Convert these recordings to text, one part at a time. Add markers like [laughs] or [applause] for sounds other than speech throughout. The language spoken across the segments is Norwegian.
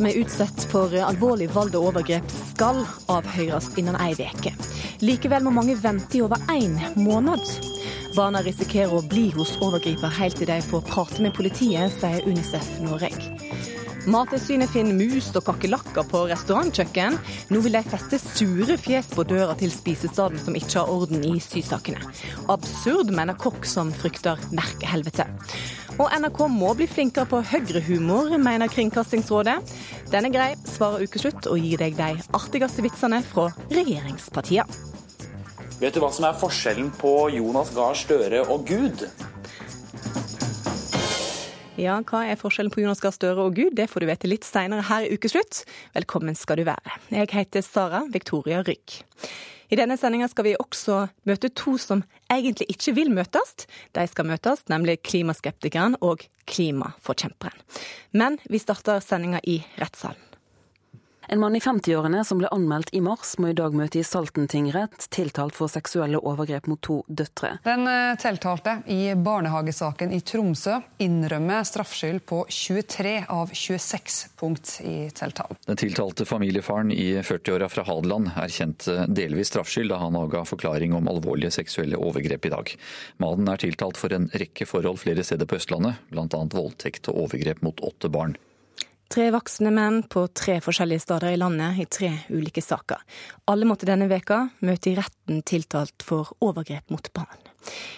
Som er utsatt for alvorlig vold og overgrep, skal avhøres innen ei uke. Likevel må mange vente i over én måned. Barna risikerer å bli hos overgriper helt til de får prate med politiet, sier Unicef Norge. Mattilsynet finner mus og kakerlakker på restaurantkjøkken. Nå vil de feste sure fjes på døra til spisestedet som ikke har orden i sysakene. Absurd, mener kokk som frykter merkehelvete. Og NRK må bli flinkere på høyrehumor, mener Kringkastingsrådet. Den er grei, svarer Ukeslutt og gir deg de artigste vitsene fra regjeringspartiene. Vet du hva som er forskjellen på Jonas Gahr Støre og Gud? Ja, hva er forskjellen på Jonas Gahr Støre og Gud? Det får du vite litt seinere her i Ukeslutt. Velkommen skal du være. Jeg heter Sara Victoria Rygg. I denne sendinga skal vi også møte to som egentlig ikke vil møtes. De skal møtes, nemlig klimaskeptikeren og klimaforkjemperen. Men vi starter sendinga i rettssalen. En mann i 50-årene som ble anmeldt i mars, må i dag møte i Salten tingrett, tiltalt for seksuelle overgrep mot to døtre. Den eh, tiltalte i barnehagesaken i Tromsø innrømmer straffskyld på 23 av 26 punkt i tiltalen. Den tiltalte familiefaren i 40-åra fra Hadeland erkjente delvis straffskyld da han avga forklaring om alvorlige seksuelle overgrep i dag. Mannen er tiltalt for en rekke forhold flere steder på Østlandet, bl.a. voldtekt og overgrep mot åtte barn. Tre voksne menn på tre forskjellige steder i landet i tre ulike saker. Alle måtte denne veka møte i retten tiltalt for overgrep mot barn.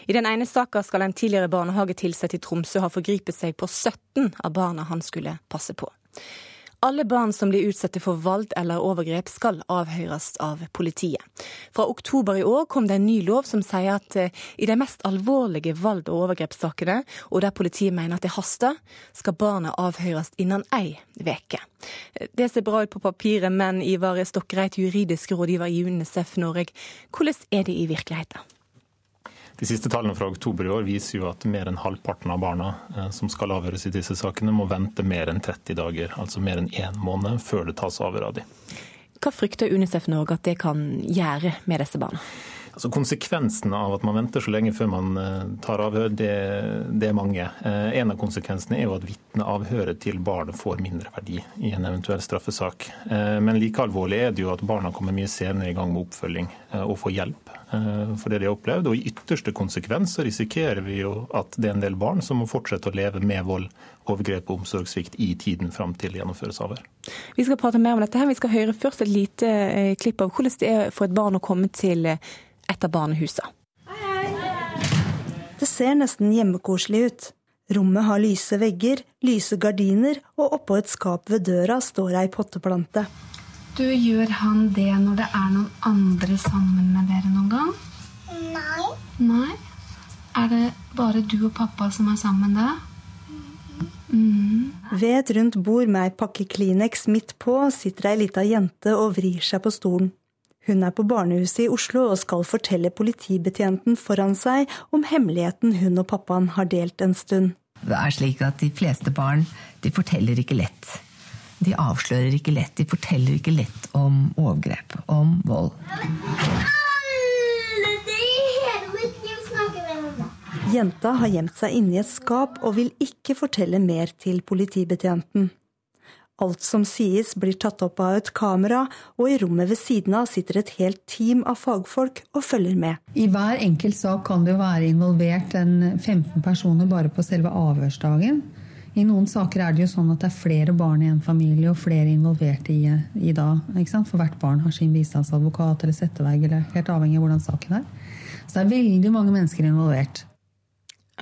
I den ene saka skal en tidligere barnehagetilsatt i Tromsø ha forgripet seg på 17 av barna han skulle passe på. Alle barn som blir utsatt for vold eller overgrep skal avhøres av politiet. Fra oktober i år kom det en ny lov som sier at eh, i de mest alvorlige vold- og overgrepssakene, og der politiet mener at det haster, skal barnet avhøres innen ei uke. Det ser bra ut på papiret, men Ivar Stokkereit, juridisk rådgiver i UNICEF Norge, hvordan er det i virkeligheten? De siste tallene fra oktober i år viser jo at mer enn halvparten av barna eh, som skal avhøres i disse sakene, må vente mer enn 30 dager, altså mer enn én måned, før det tas avhør av dem. Hva frykter Unicef Norge at det kan gjøre med disse barna? Altså Konsekvensene av at man venter så lenge før man eh, tar avhør, det, det er mange. Eh, en av konsekvensene er jo at vitneavhøret til barnet får mindre verdi i en eventuell straffesak. Men like alvorlig er det jo at barna kommer mye senere i gang med oppfølging og får hjelp for det de har opplevd. Og i ytterste konsekvens så risikerer vi jo at det er en del barn som må fortsette å leve med vold, overgrep og omsorgssvikt i tiden fram til gjennomføres avhør. Vi skal prate mer om dette. her. Vi skal høre først et lite eh, klipp av hvordan det er for et barn å komme til eh, et av barnehusene. Det ser nesten hjemmekoselig ut. Rommet har lyse vegger, lyse gardiner, og oppå et skap ved døra står ei potteplante. Du, Gjør han det når det er noen andre sammen med dere noen gang? Nei. Nei? Er det bare du og pappa som er sammen da? Mm. Ved et rundt bord med ei pakke Kleenex midt på sitter ei lita jente og vrir seg på stolen. Hun er på barnehuset i Oslo og skal fortelle politibetjenten foran seg om hemmeligheten hun og pappaen har delt en stund. Det er slik at De fleste barn de forteller ikke lett. De avslører ikke lett, de forteller ikke lett om overgrep, om vold. Jenta har gjemt seg inni et skap og vil ikke fortelle mer til politibetjenten. Alt som sies blir tatt opp av et kamera, og i rommet ved siden av sitter et helt team av fagfolk og følger med. I hver enkelt sak kan det jo være involvert en 15 personer bare på selve avhørsdagen. I noen saker er det jo sånn at det er flere barn i en familie og flere involverte i, i da. For hvert barn har sin bistandsadvokat eller settevegg, eller helt avhengig av hvordan saken er. Så det er veldig mange mennesker involvert.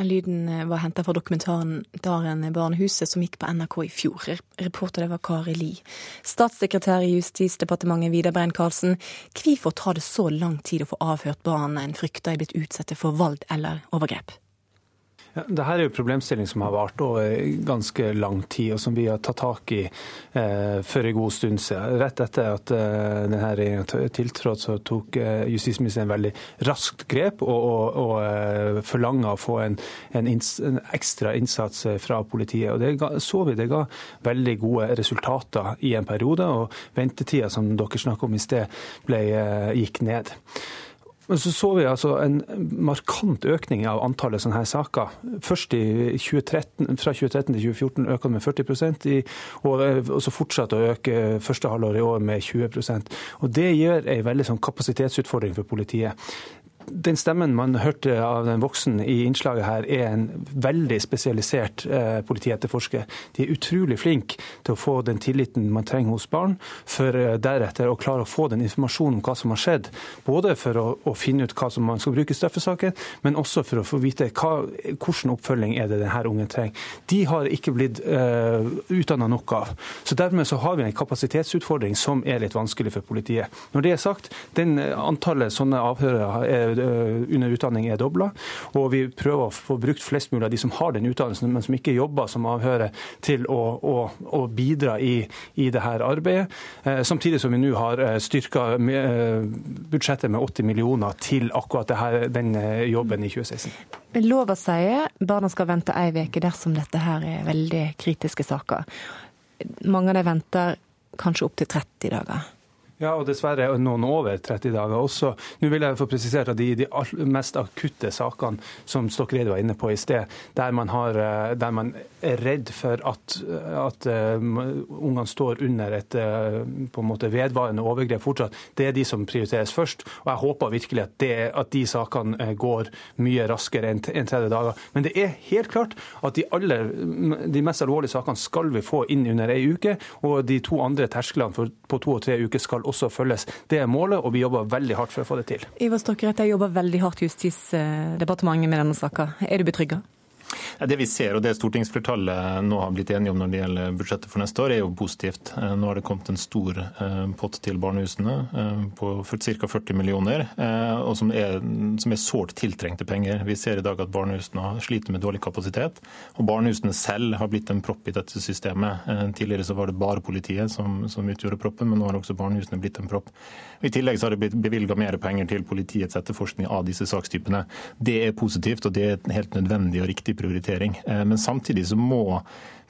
Lyden eh, var henta fra dokumentaren 'Daren barnehuset', som gikk på NRK i fjor. Reporter det var Kari Li. Statssekretær i Justisdepartementet Vidar Brein-Karlsen, hvorfor tar det så lang tid å få avhørt barn en frykter er blitt utsatt for vold eller overgrep? Ja, Dette er jo problemstilling som har vart over ganske lang tid, og som vi har tatt tak i eh, for en god stund siden. Rett etter at eh, denne regjeringa tiltrådte, så tok eh, justisministeren veldig raskt grep og, og, og eh, forlanga å få en, en, inns, en, ekstra innsats fra politiet. Og Det ga, så vi det ga veldig gode resultater i en periode, og ventetida som dere snakket om i sted, ble, eh, gikk ned. Men så så vi altså en markant økning av antallet sånne her saker. Først 2013, Fra 2013 til 2014 økte det med 40 i, og, og så fortsatte å øke første halvår i år med 20% Og Det gir en veldig sånn kapasitetsutfordring for politiet den stemmen man hørte av den voksen i innslaget her, er en veldig spesialisert eh, politietterforsker. De er utrolig flinke til å få den tilliten man trenger hos barn, for eh, deretter å klare å få den informasjonen om hva som har skjedd. Både for å, å finne ut hva som man skal bruke i straffesaken, men også for å få vite hva, hvilken oppfølging er det denne ungen trenger. De har ikke blitt eh, utdanna nok av. Så Dermed så har vi en kapasitetsutfordring som er litt vanskelig for politiet. Når det er sagt, den antallet sånne avhører er Eh, under utdanning er dobla. Og vi prøver å få brukt flest mulig av de som har den utdannelsen, men som ikke jobber som avhører, til å, å, å bidra i, i dette arbeidet. Eh, samtidig som vi nå har eh, styrka budsjettet med 80 millioner til akkurat her, den jobben i 2016. Lov å si barna skal vente ei uke dersom dette her er veldig kritiske saker. Mange av dem venter kanskje opptil 30 dager. Ja, og dessverre noen over 30 dager også. Nå vil jeg få presisert at de, de mest akutte sakene som Stokkereid var inne på i sted, der man, har, eh, der man er redd for at, at uh, ungene står under et uh, på en måte vedvarende overgrep fortsatt, det er de som prioriteres først. Og jeg håper virkelig at, det, at de sakene går mye raskere enn en 30 dager. Men det er helt klart at de, aller, de mest alvorlige sakene skal vi få inn under ei uke, og de to andre tersklene på to og tre uker skal også følges. Det er målet, og vi jobber veldig hardt for å få det til. Ivar Stokkereit, jeg jobber veldig hardt i Justisdepartementet med denne saka. Er du betrygga? Det vi ser, og det stortingsflertallet nå har blitt enige om når det gjelder budsjettet for neste år, er jo positivt. Eh, nå har det kommet en stor eh, pott til barnehusene eh, på ca. 40 millioner, og som er, er sårt tiltrengte penger. Vi ser i dag at barnehusene sliter med dårlig kapasitet, og barnehusene selv har blitt en propp i dette systemet. Tidligere så var det bare politiet som, som utgjorde proppen, men nå har også barnehusene blitt en propp. I tillegg så har det blitt bevilga mer penger til politiets etterforskning av disse sakstypene. Det er positivt, og det er helt nødvendig og riktig prioritering. Eh, men samtidig så må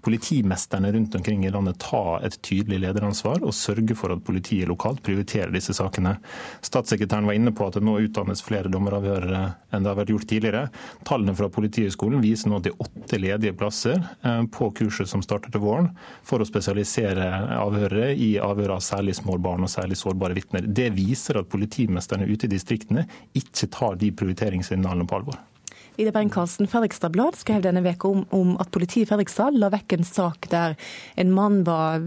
politimesterne rundt omkring i landet ta et tydelig lederansvar og sørge for at politiet lokalt prioriterer disse sakene. Statssekretæren var inne på at det nå utdannes flere dommeravhørere enn det har vært gjort tidligere. Tallene fra Politihøgskolen viser nå at det er åtte ledige plasser eh, på kurset som starter til våren, for å spesialisere avhørere i avhør av særlig små barn og særlig sårbare vitner. Det viser at politimesterne ute i distriktene ikke tar de prioriteringssignalene på alvor. Ida Berg-Karlsen, Fredrikstad Blad skrev denne veka om, om, at politiet i Fredrikstad la vekk en sak der en mann var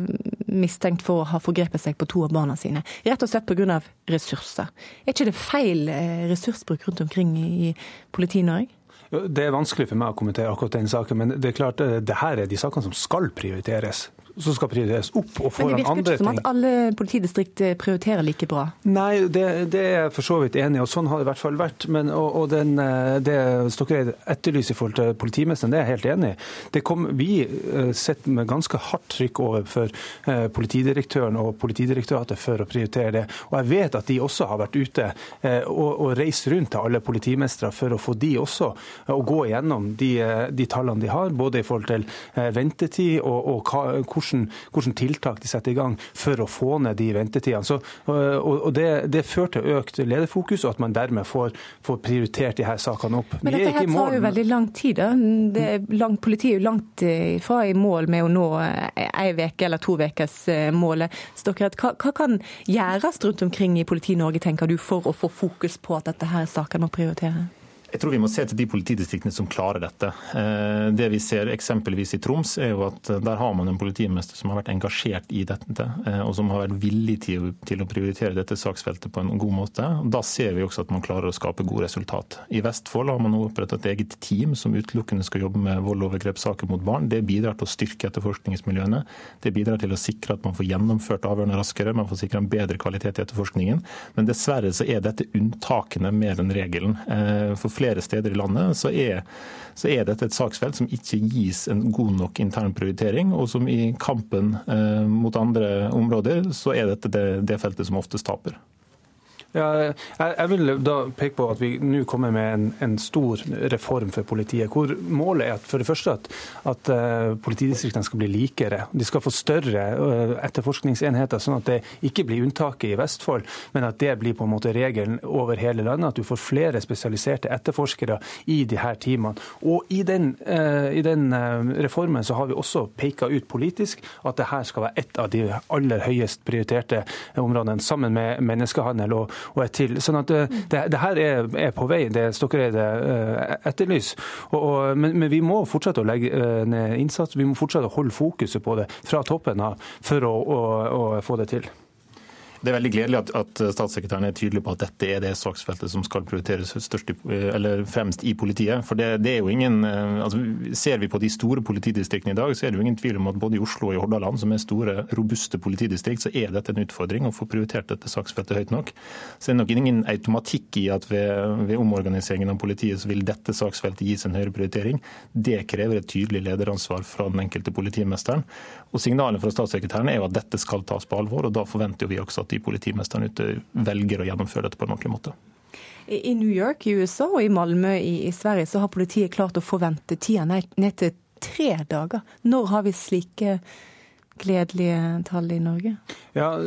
mistenkt for å ha forgrepet seg på to av barna sine. Rett og slett pga. ressurser. Er ikke det feil eh, ressursbruk rundt omkring i Politi-Norge? Det er vanskelig for meg å kommentere akkurat den saken, men det er klart eh, det her er de sakene som skal prioriteres som skal prioriteres opp og foran andre ting. Men det virker ikke som at alle politidistrikt eh, prioriterer like bra? Nei, det, det, er jeg for så vidt enig i, og sånn har det i hvert fall vært. Men, og, og den, eh, det Stokkereid etterlyser i forhold til politimesteren, det er jeg helt enig i. Det kom, vi eh, sitter med ganske hardt trykk overfor politidirektøren og Politidirektoratet for å prioritere det. Og jeg vet at de også har vært ute og, og reist rundt til alle politimestere for å få de også å gå igjennom de, de tallene de har, både i forhold til ventetid og, og hva, hvordan, tiltak de setter i gang for å få ned de ventetidene. Så, og, det, det fører til økt lederfokus, og at man dermed får, får prioritert de her sakene opp. Men dette her tar jo veldig lang tid. da. Langt, politiet er jo langt fra i mål med å nå ei uke eller to ukers eh, målet. Stokkert, hva, hva kan gjøres rundt omkring i Politi-Norge, tenker du, for å få fokus på at dette her er saker man prioriterer? Jeg tror vi må se til de politidistriktene som klarer dette. Eh, det vi ser eksempelvis i Troms, er jo at der har man en politimester som har vært engasjert i dette, eh, og som har vært villig til, å prioritere dette saksfeltet på en god måte. Da ser vi også at man klarer å skape gode resultat. I Vestfold har man nå opprettet et eget team som utelukkende skal jobbe med vold og overgrepssaker mot barn. Det bidrar til å styrke etterforskningsmiljøene. Det bidrar til å sikre at man får gjennomført avhørene raskere, man får sikre en bedre kvalitet i etterforskningen. Men dessverre så er dette unntakene mer enn regelen. Eh, for flere steder i landet, så er, så er dette et saksfelt som ikke gis en god nok intern prioritering, og som i kampen eh, mot andre områder, så er dette det, det feltet som oftest taper. Ja, jeg vil da peke på at vi nå kommer med en, en, stor reform for politiet. hvor Målet er at for det første at, at uh, politidistriktene skal bli likere. De skal få større uh, etterforskningsenheter, sånn at det ikke blir unntaket i Vestfold, men at det blir på en måte regelen over hele landet. At du får flere spesialiserte etterforskere i de her teamene. Og i den, uh, i den reformen så har vi også peka ut politisk at det her skal være et av de aller høyest prioriterte områdene, sammen med menneskehandel. og og et til. Sånn at eh, det, det her er, er, på vei, det Stokkereide eh, etterlyser. Men, men, vi må fortsette å legge eh, ned innsats, vi må fortsette å holde fokuset på det fra toppen av for å, å, å få det til. Det er veldig gledelig at, at, statssekretæren er tydelig på at dette er det saksfeltet som skal prioriteres størst, fremst i politiet. For det, det, er jo ingen, eh, altså Ser vi på de store politidistriktene i dag, så er det jo ingen tvil om at både i Oslo og i Hordaland, som er store, robuste politidistrikt, så er dette en utfordring å få prioritert dette saksfeltet høyt nok. Så det er nok ingen automatikk i at ved, ved omorganiseringen av politiet så vil dette saksfeltet gis en høyere prioritering. Det krever et tydelig lederansvar fra den enkelte politimesteren. Og Signalet fra statssekretæren er jo at dette skal tas på alvor, og da forventer vi også at de politimesterne ute velger å gjennomføre dette på en ordentlig måte. I New York i USA og i Malmö i, Sverige så har politiet klart å forvente tida ned til tre dager. Når har vi slike gledelige tall i Norge? Ja,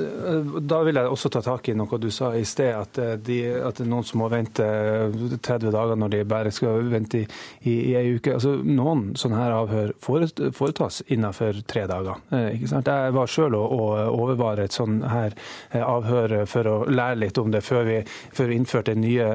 Da vil jeg også ta tak i noe du sa i sted, at, eh, de, at noen som må vente 30 eh, dager når de bare skal vente i, i, ei uke. Altså, noen sånne her avhør foretas innenfor tre dager. Eh, ikke sant? Jeg var selv å, og overvare et sånn her avhør for å lære litt om det før vi, før vi innførte den nye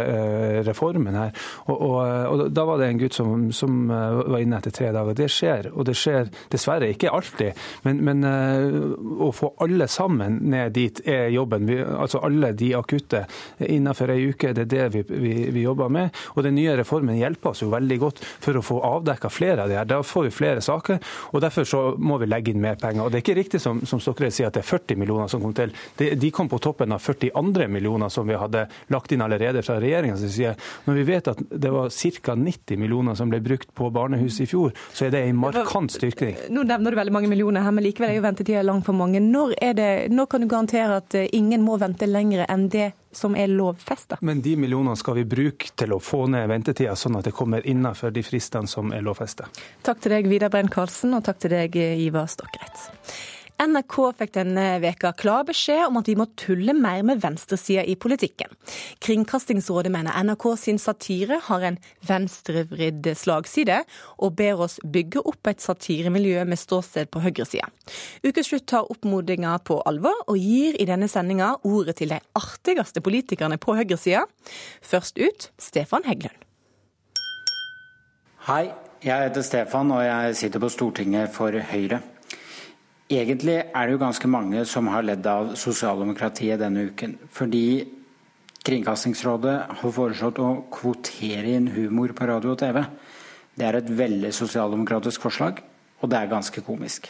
reformen her. Og, og, og, Da var det en gutt som, som, var inne etter tre dager. Det skjer, og det skjer dessverre ikke alltid. men, men å få alle sammen ned dit er jobben. Vi, altså Alle de akutte innenfor ei uke, det er det vi, vi, vi, jobber med. Og Den nye reformen hjelper oss jo veldig godt for å få avdekka flere av de her. Da får vi flere saker, og derfor så må vi legge inn mer penger. Og Det er ikke riktig som, som Stokkerud sier at det er 40 millioner som kom til. De, de kom på toppen av 40 andre millioner som vi hadde lagt inn allerede fra regjeringas side. Når vi vet at det var ca. 90 millioner som ble brukt på barnehus i fjor, så er det en markant styrking. Nå nevner du veldig mange millioner her, men likevel er jo ventetida lang for mange. Når, det, når, kan du garantere at eh, ingen må vente lenger enn det som er lovfesta? Men de millionene skal vi bruke til å få ned ventetida, sånn at det kommer innenfor de fristene som er lovfesta. Takk til deg, Vidar Brenn Karlsen, og takk til deg, Ivar Stokkreit. NRK fikk denne veka klar beskjed om at vi må tulle mer med venstresida i politikken. Kringkastingsrådet mener NRK sin satire har en venstrevridd slagside, og ber oss bygge opp et satiremiljø med ståsted på høyresida. Ukeslutt tar oppmodinga på alvor, og gir i denne sendinga ordet til de artigste politikerne på høyresida. Først ut Stefan Heggelund. Hei, jeg heter Stefan, og jeg sitter på Stortinget for Høyre. Egentlig er det jo ganske mange som har ledd av sosialdemokratiet denne uken. Fordi Kringkastingsrådet har foreslått å kvotere inn humor på radio og TV. Det er et veldig sosialdemokratisk forslag, og det er ganske komisk.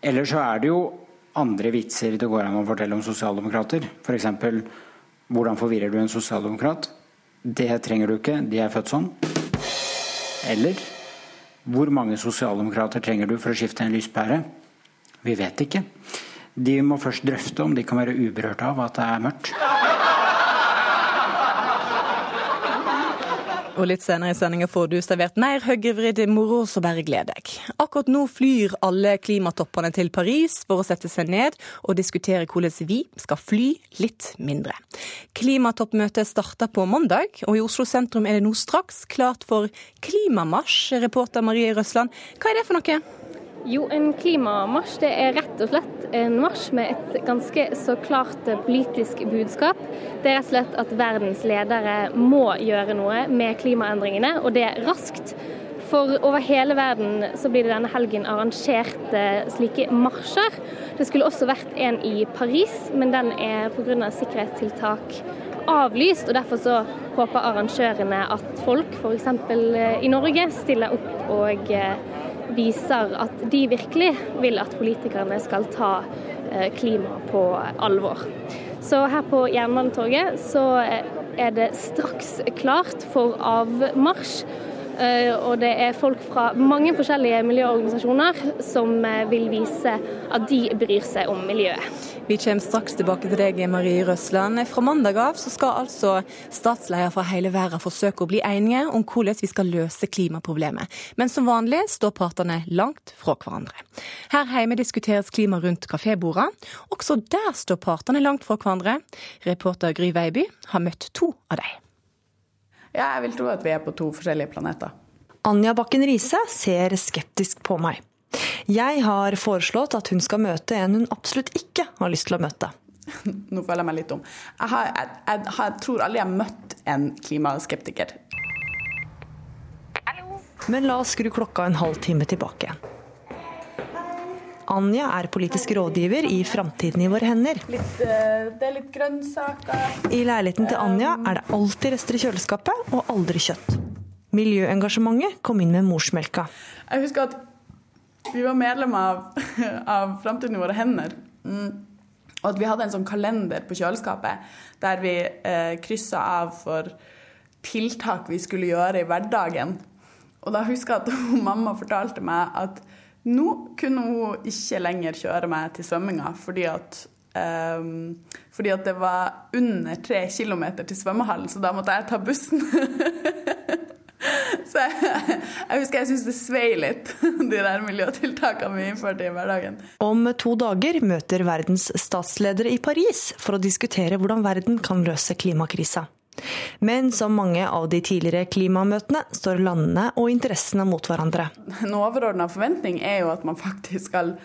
Ellers så er det jo andre vitser det går an å fortelle om sosialdemokrater. F.eks.: Hvordan forvirrer du en sosialdemokrat? Det trenger du ikke, de er født sånn. Eller hvor mange sosialdemokrater trenger du for å skifte en lyspære? Vi vet ikke. De må først drøfte om de kan være uberørt av at det er mørkt. Og litt senere i sendinga får du servert mer høyrevridd moro, så bare gled deg. Akkurat nå flyr alle klimatoppene til Paris for å sette seg ned og diskutere hvordan vi skal fly litt mindre. Klimatoppmøtet starter på mandag, og i Oslo sentrum er det nå straks klart for klimamarsj. Reporter Marie Røsland, hva er det for noe? Jo, en klimamarsj det er rett og slett en marsj med et ganske så klart politisk budskap. Det er rett og slett at verdens ledere må gjøre noe med klimaendringene, og det raskt. For over hele verden så blir det denne helgen arrangert eh, slike marsjer. Det skulle også vært en i Paris, men den er pga. sikkerhetstiltak avlyst. og Derfor så håper arrangørene at folk f.eks. Eh, i Norge stiller opp og eh, viser at de virkelig vil at politikerne skal ta eh, klima på alvor. Så her på Jernbanetorget så eh, er det straks klart for avmarsj. Eh, og det er folk fra mange forskjellige miljøorganisasjoner som vil vise at de bryr seg om miljøet. Vi kommer straks tilbake til deg, Marie Røsland. Fra mandag av så skal altså statsledere fra hele verden forsøke å bli enige om hvordan vi skal løse klimaproblemet. Men som vanlig står partene langt fra hverandre. Her hjemme diskuteres klima rundt kafébordene. Også der står partene langt fra hverandre. Reporter Gry Veiby har møtt to av dem. Ja, jeg vil tro at vi er på to forskjellige planeter. Anja Bakken Riise ser skeptisk på meg. Jeg har foreslått at hun skal møte en hun absolutt ikke har lyst til å møte. [laughs] Nå føler jeg meg litt dum. Jeg, har, jeg, jeg, jeg tror aldri jeg har møtt en klimaskeptiker. Men la oss skru klokka en halv time tilbake. Anja er politisk rådgiver i Framtiden i våre hender. Litt, uh, det er litt grønnsaker. I leiligheten til Anja er det alltid rester i kjøleskapet, og aldri kjøtt. Miljøengasjementet kom inn med morsmelka. Jeg husker at vi var medlem av, [laughs] av Framtiden i våre hender. Mm. Og at vi hadde en sånn kalender på kjøleskapet der vi eh, kryssa av for tiltak vi skulle gjøre i hverdagen. Og da husker jeg at [laughs] mamma fortalte meg at nå kunne hun ikke lenger kjøre meg til svømminga fordi at, um, fordi at det var under tre kilometer til svømmehallen, så da måtte jeg ta bussen. [laughs] [laughs] så jeg, jeg husker jeg syns det svei litt, [laughs] de der miljøtiltakene vi innførte i hverdagen. Om to dager møter verdens statsledere i Paris for å diskutere hvordan verden kan løse klimakrisa. Men som mange av de tidligere klimamøtene står landene og interessene mot hverandre. En overordna forventning er jo at man faktisk skal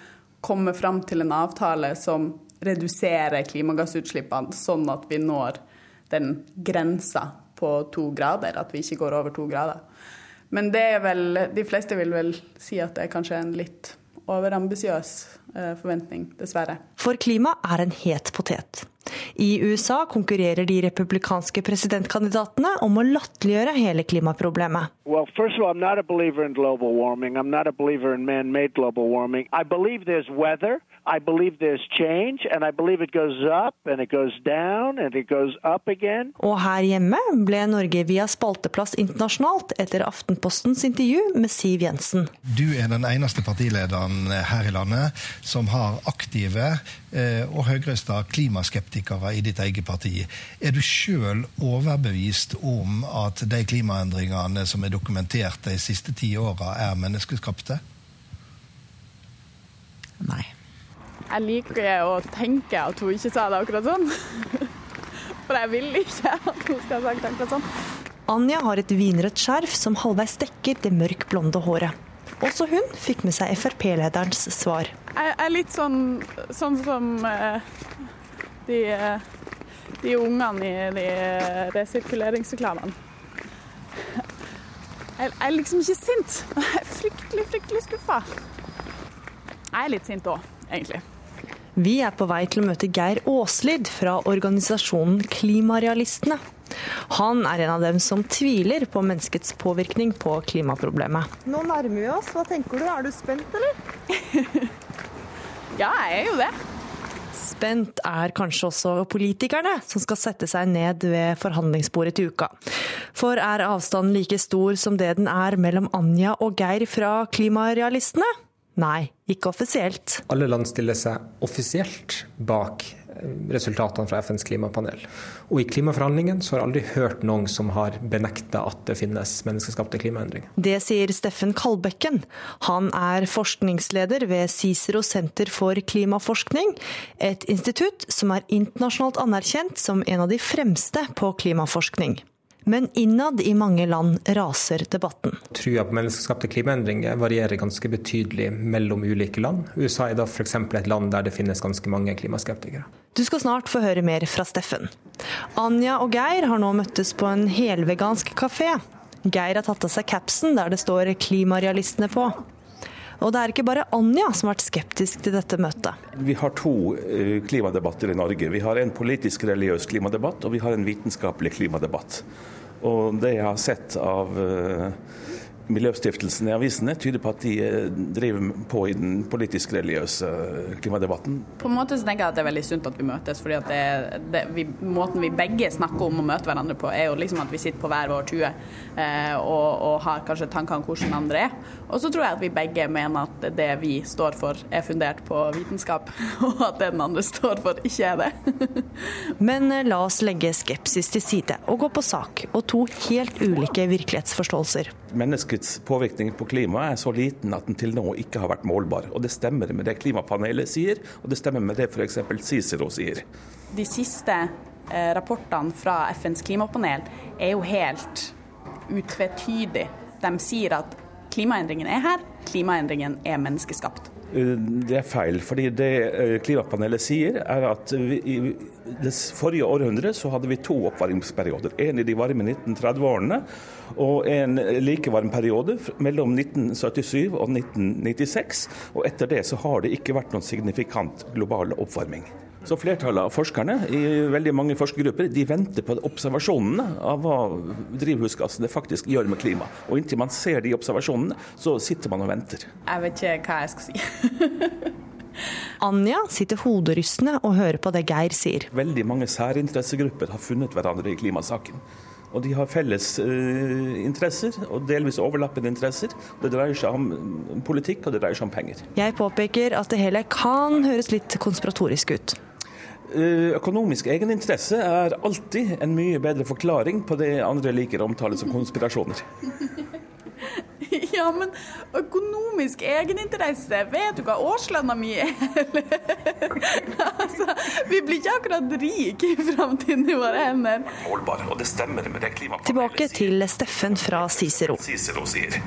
komme fram til en avtale som reduserer klimagassutslippene, sånn at vi når den grensa på to grader, at vi ikke går over to grader. Men det er vel, de fleste vil vel si at det er kanskje en litt overambisiøs eh, forventning, dessverre. For klima er en het potet. I USA konkurrerer de republikanske presidentkandidatene om å latterliggjøre hele klimaproblemet. Well, first of all, I'm not a believer in global warming. I'm not a believer in man-made global warming. I believe there's weather. I believe there's change, and I believe it goes up and it goes down and it goes up again. Og her hjemme ble Norge via spalteplass internasjonalt etter Aftenpostens intervju med Siv Jensen. Du er den eneste partilederen her i landet som har aktive eh, og høyrøsta klimaskeptikere i ditt eget parti. Er du sjøl overbevist om at de klimaendringene som er dokumentert de siste ti åra, er menneskeskapte? Nei. Jeg liker å tenke at hun ikke sa det akkurat sånn. [laughs] For jeg vil ikke at hun skal ha sagt akkurat sånn. Anja har et vinrødt skjerf som halvveis dekker det mørk blonde håret. Også hun fikk med seg Frp-lederens svar. Jeg er litt sånn, sånn som uh, de, de ungene i de resirkuleringsreklamene. Jeg, jeg er liksom ikke sint. [laughs] Jeg er fryktelig, fryktelig skuffa. Jeg er litt sint òg, egentlig. Vi er på vei til å møte Geir Aaslid fra organisasjonen Klimarealistene. Han er en av dem som tviler på menneskets påvirkning på klimaproblemet. Nå nærmer vi oss. Hva tenker du? Er du spent, eller? [laughs] ja, jeg er jo det. Spent er kanskje også politikerne, som skal sette seg ned ved forhandlingsbordet til uka. For er avstanden like stor som det den er mellom Anja og Geir fra Klimarealistene? Nei, ikke offisielt. Alle land stiller seg offisielt bak resultatene fra FNs klimapanel. Og i klimaforhandlingene så har jeg aldri hørt noen som har benekta at det finnes menneskeskapte klimaendringer. Det sier Steffen Kalbekken. Han er forskningsleder ved Cicero senter for klimaforskning, et institutt som er internasjonalt anerkjent som en av de fremste på klimaforskning. Men innad i mange land raser debatten. Trua på menneskeskapte klimaendringer varierer ganske betydelig mellom ulike land. USA er da f.eks. et land der det finnes ganske mange klimaskeptikere. Du skal snart få høre mer fra Steffen. Anja og Geir har nå møttes på en helvegansk kafé. Geir har tatt av seg capsen der det står 'Klimarealistene' på. Og det er ikke bare Anja som har vært skeptisk til dette møtet. Vi har to klimadebatter i Norge. Vi har en politisk religiøs klimadebatt, og vi har en vitenskapelig klimadebatt. Og det jeg har sett av Miljøstiftelsen i avisene tyder på at de eh, driver på i den politisk-religiøse klimadebatten. På en måte så tenker jeg at det er veldig sunt at vi møtes, fordi at det, det, vi, måten vi begge snakker om å møte hverandre på, er jo liksom at vi sitter på hver vår tue eh, og, og, har kanskje tanker om hvordan andre er. Og så tror jeg at vi begge mener at det vi står for er fundert på vitenskap, [laughs] og at det den andre står for, ikke er det. [laughs] Men eh, la oss legge skepsis til side og gå på sak og to helt ulike virkelighetsforståelser. Menneskets påvirkning på klimaet er så liten at den til nå ikke har vært målbar. Og Det stemmer med det klimapanelet sier, og det stemmer med det f.eks. Cicero sier. De siste eh, rapportene fra FNs klimapanel er jo helt utvetydige. De sier at klimaendringen er her, klimaendringen er menneskeskapt. Eh, det er feil. fordi Det eh, klimapanelet sier, er at vi, i det forrige århundret så hadde vi to oppvarmingsperioder. En i de varme 1930-årene og en like varm periode mellom 1977 og 1996. Og etter det så har det ikke vært noen signifikant global oppvarming. Så Flertallet av forskerne i veldig mange forskergrupper de venter på observasjonene av hva drivhusgassene faktisk gjør med klima. Og Inntil man ser de observasjonene, så sitter man og venter. Jeg vet ikke hva jeg skal si. [laughs] Anja sitter hoderystende og hører på det Geir sier. Veldig mange særinteressegrupper har funnet hverandre i klimasaken. Og de har felles uh, interesser, og delvis overlappende interesser. Det dreier seg om politikk, og det dreier seg om penger. Jeg påpeker at det hele kan høres litt konspiratorisk ut. Eh, økonomisk egeninteresse er alltid en mye bedre forklaring på det andre liker å omtale som konspirasjoner. [laughs] [laughs] Ja, men økonomisk egeninteresse, vet du hva årslønna mi er? [laughs] altså, vi blir ikke akkurat rike i framtiden i våre hender. Målbar, og det stemmer med det Tilbake til Steffen fra Cicero. Cicero sier.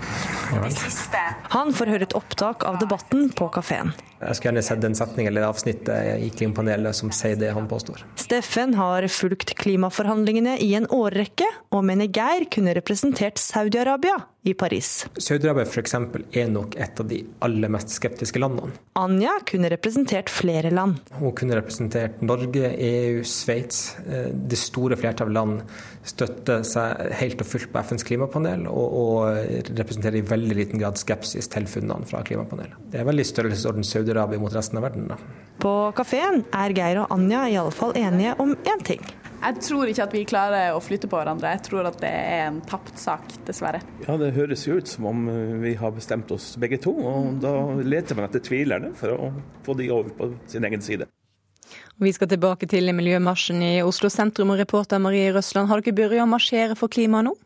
Han får høre et opptak av debatten på kafeen. Jeg skulle gjerne sett en setning eller avsnittet i klimapanelet som sier det han påstår. Steffen har fulgt klimaforhandlingene i en årrekke, og mener Geir kunne representert Saudi-Arabia i Paris. Saudi-Arabia f.eks. er nok et av de aller mest skeptiske landene. Anja kunne representert flere land. Hun kunne representert Norge, EU, Sveits. Eh, det store flertallet av land støtter seg helt og fullt på FNs klimapanel, og, og representerer i veldig liten grad skepsis til funnene fra klimapanelet. Det er veldig størrelsesorden Saudi-Arabia mot resten av verden. Da. På kafeen er Geir og Anja i alle fall enige om én ting. Jeg tror ikke at vi klarer å flytte på hverandre. Jeg tror at det er en tapt sak, dessverre. Ja, Det høres jo ut som om eh, vi har bestemt oss begge to, og da leter man etter tvilerne for å få de over på sin egen side. Vi skal tilbake til miljømarsjen i Oslo sentrum, og reporter Marie Røsland, har dere begynt å marsjere for klimaet nå?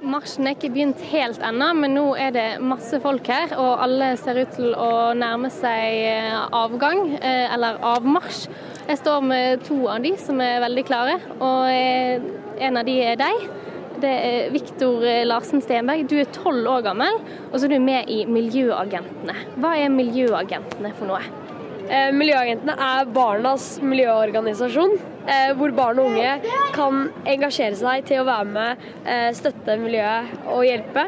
Marsjen er ikke begynt helt ennå, men nå er det masse folk her. Og alle ser ut til å nærme seg eh, avgang, eh, eller avmarsj. Jeg står med to av de som er veldig klare, og eh, en av de er deg. Det er Viktor Larsen Stenberg. Du er tolv år gammel, og så er du med i Miljøagentene. Hva er Miljøagentene for noe? Miljøagentene er barnas miljøorganisasjon, hvor barn og unge kan engasjere seg til å være med, støtte miljøet og hjelpe.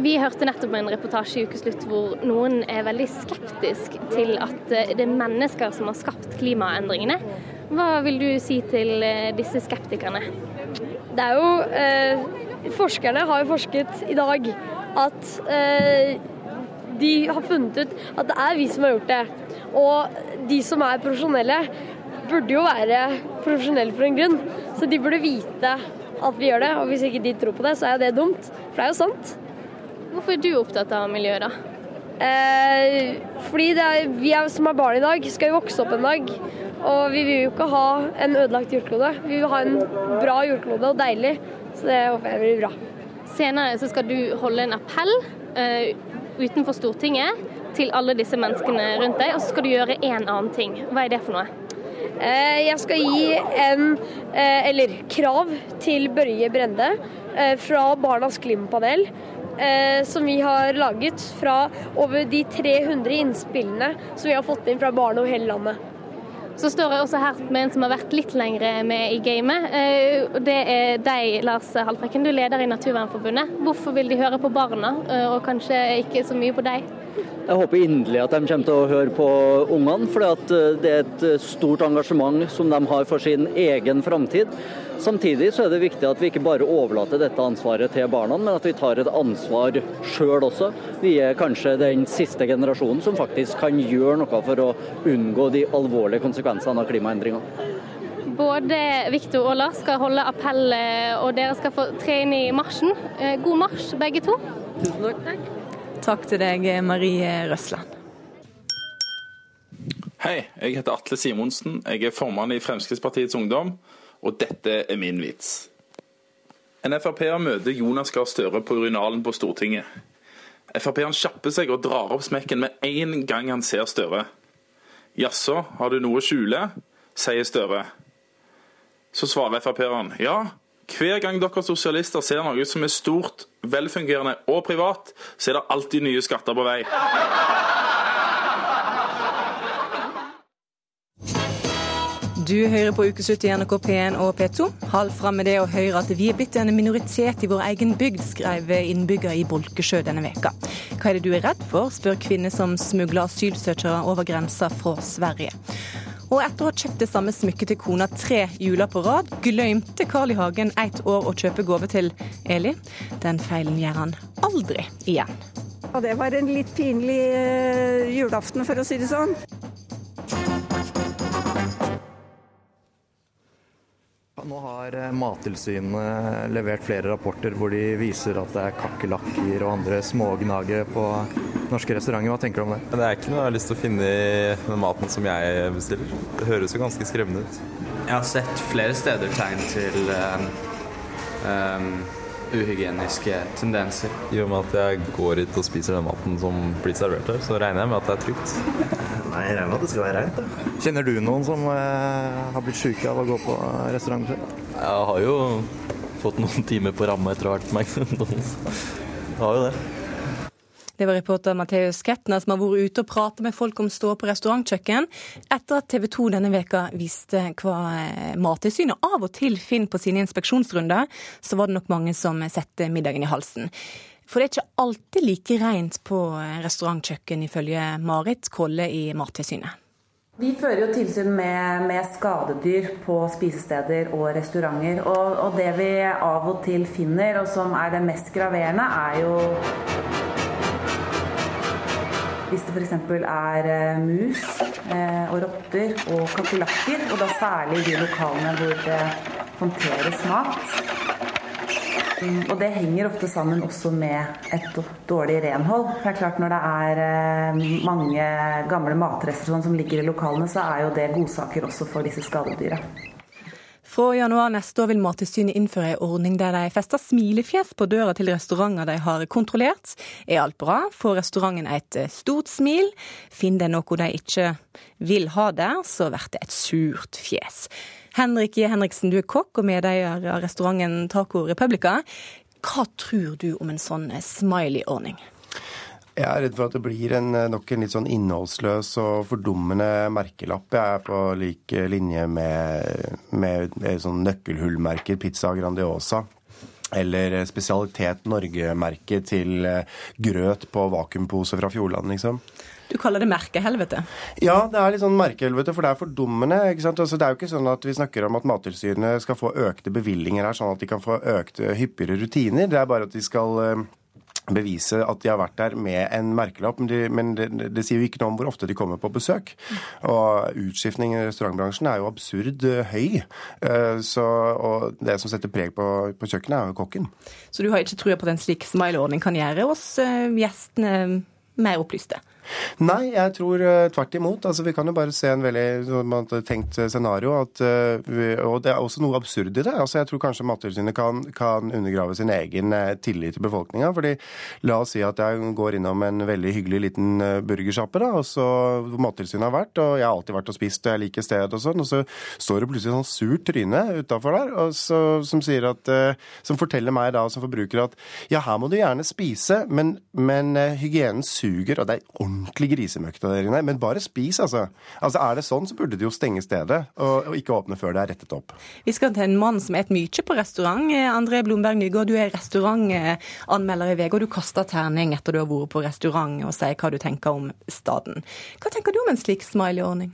Vi hørte nettopp en reportasje i Ukeslutt hvor noen er veldig skeptisk til at det er mennesker som har skapt klimaendringene. Hva vil du si til disse skeptikerne? Det er jo eh, Forskerne har jo forsket i dag at eh, de har funnet ut at det er vi som har gjort det. Og de som er profesjonelle, burde jo være profesjonelle for en grunn. Så de burde vite at vi gjør det. Og hvis ikke de tror på det, så er jo det dumt. For det er jo sant. Hvorfor er du opptatt av miljøet, da? Eh, fordi er, vi er, som er barn i dag, skal jo vokse opp en dag. Og vi vil jo ikke ha en ødelagt jordklode. Vi vil ha en bra jordklode og deilig. Så det håper jeg blir bra. Senere så skal du holde en appell eh, utenfor Stortinget til alle disse menneskene rundt deg, og så skal du gjøre en annen ting. Hva er det for noe? Eh, jeg skal gi en, eh, eller krav til Børje Brende eh, fra Barnas klimapanel. Som vi har laget fra over de 300 innspillene som vi har fått inn fra barn over hele landet. Så står jeg også her med en som har vært litt lenger med i gamet. Det er deg, Lars Haltbrekken. Du er leder i Naturvernforbundet. Hvorfor vil de høre på barna, og kanskje ikke så mye på deg? Jeg håper inderlig at de kommer til å høre på ungene, for det er et stort engasjement som de har for sin egen framtid. Samtidig så er det viktig at vi ikke bare overlater dette ansvaret til barna, men at vi tar et ansvar sjøl også. Vi er kanskje den siste generasjonen som faktisk kan gjøre noe for å unngå de alvorlige konsekvensene av klimaendringene. Både Viktor og Lars skal holde appell, og dere skal få tre inn i marsjen. Eh, god marsj, begge to. Tusen takk. Takk til deg, Marie Røsland. Hei, jeg heter Atle Simonsen. Jeg er formann i Fremskrittspartiets Ungdom, og dette er min vits. En Frp-er møter Jonas Gahr Støre på urinalen på Stortinget. Frp-eren kjapper seg og drar opp smekken med en gang han ser Støre. Jaså, har du noe å skjule? sier Støre. Så svarer Frp-eren ja, hver gang dere sosialister ser noe som er stort, velfungerende og privat, så er det alltid nye skatter på vei. Du hører på Ukeslutt i NRK P1 og P2. Hold fram med det og høre at vi er blitt en minoritet i vår egen bygd, skrev innbygger i Bolkesjø denne veka. Hva er det du er redd for, spør kvinner som smugler asylsøkere over grensa fra Sverige. Og etter å ha kjøpt det samme smykket til kona tre juler på rad, glemte Carl I. Hagen ett år å kjøpe gave til Eli. Den feilen gjør han aldri igjen. Og det var en litt pinlig uh, julaften, for å si det sånn. Nå har eh, Mattilsynet levert flere rapporter hvor de viser at det er kakerlakker og andre smågnagere på norske restauranter. Hva tenker du om det? Det er ikke noe jeg har lyst til å finne i den maten som jeg bestiller. Det høres jo ganske skremmende ut. Jeg har sett flere steder tegn til um, um, uhygieniske tendenser. I og med at jeg går hit og spiser den maten som blir servert her, så regner jeg med at det er trygt. Nei, jeg regner med at det skal være reint. Da. Kjenner du noen som eh, har blitt syke av å gå på restaurant før? Jeg har jo fått noen timer på ramme etter å ha vært på McDonald's. Jeg har jo det. Det var reporter Matheus Ketner som har vært ute og pratet med folk om stå på restaurantkjøkken, etter at TV 2 denne veka viste hva eh, Mattilsynet av og til finner på sine inspeksjonsrunder, så var det nok mange som setter middagen i halsen. For det er ikke alltid like rent på eh, restaurantkjøkken, ifølge Marit Kolle i Mattilsynet. Vi fører jo tilsyn med, med, skadedyr på spisesteder og restauranter. Og, og det vi av og til finner, og som er det mest graverende, er jo hvis det f.eks. er eh, mus eh, og rotter og kakerlakker, og da særlig i de lokalene hvor det håndteres mat. Mm, og det henger ofte sammen også med et dårlig renhold. For det er klart Når det er eh, mange gamle matrester sånn som ligger i lokalene, så er jo det godsaker også for disse skadedyra. Fra januar neste år vil Mattilsynet innføre en ordning der de fester smilefjes på døra til restauranter de har kontrollert. Er alt bra, får restauranten et eh, stort smil. Finner de noe de ikke vil ha der, så blir det et surt fjes. Henrik J. Henriksen, du er kokk og medeier av restauranten Taco Republica. Hva tror du om en sånn eh, smiley-ordning? Jeg er redd for at det blir en, eh, nok en litt sånn innholdsløs og fordummende merkelapp. Jeg er på lik linje med, med sånn nøkkelhullmerker, Pizza Grandiosa. Eller Spesialitet Norge-merket til eh, grøt på vakuumpose fra Fjordland, liksom. Du kaller det merkehelvete? Ja, det er litt sånn merkehelvete, for det er fordummende. ikke sant? Altså, det er jo ikke sånn at vi snakker om at Mattilsynet skal få økte bevilgninger her, sånn at de kan få økte, hyppigere rutiner. Det er bare at de skal bevise at de har vært der med en merkelapp, men, de, men det, det, sier jo ikke noe om hvor ofte de kommer på besøk. Og utskiftning i restaurantbransjen er jo absurd eh, høy. Eh, så, og det som setter preg på, på kjøkkenet, er jo kokken. Så du har ikke trua på at en slik smile-ordning kan gjøre oss eh, gjestene mer opplyste? Nei, jeg tror uh, tvert imot. Altså, vi kan jo bare se en veldig tenkt scenario. At, uh, og det er også noe absurd i det. Altså, jeg tror kanskje Mattilsynet kan, kan, undergrave sin egen tillit til befolkninga. fordi la oss si at jeg går innom en veldig hyggelig liten burgersjappe, hvor Mattilsynet har vært, og jeg har alltid vært og spist, og jeg liker stedet og sånn, og så står det plutselig sånn surt tryne utafor der så, som at Som forteller meg da som forbruker at ja, her må du gjerne spise, men, men hygienen suger, og det er ordentlig ordentlig grisemøkk der inne. Men bare spis, altså. altså. Er det sånn, så burde de jo stenge stedet, og, og ikke åpne før det er rettet opp. Vi skal til en mann som et mye på restaurant. André Blomberg Nygaard, du er restaurantanmelder i VG, og du kaster terning etter du har vært på restaurant og sier hva du tenker om staden. Hva tenker du om en slik smiley-ordning?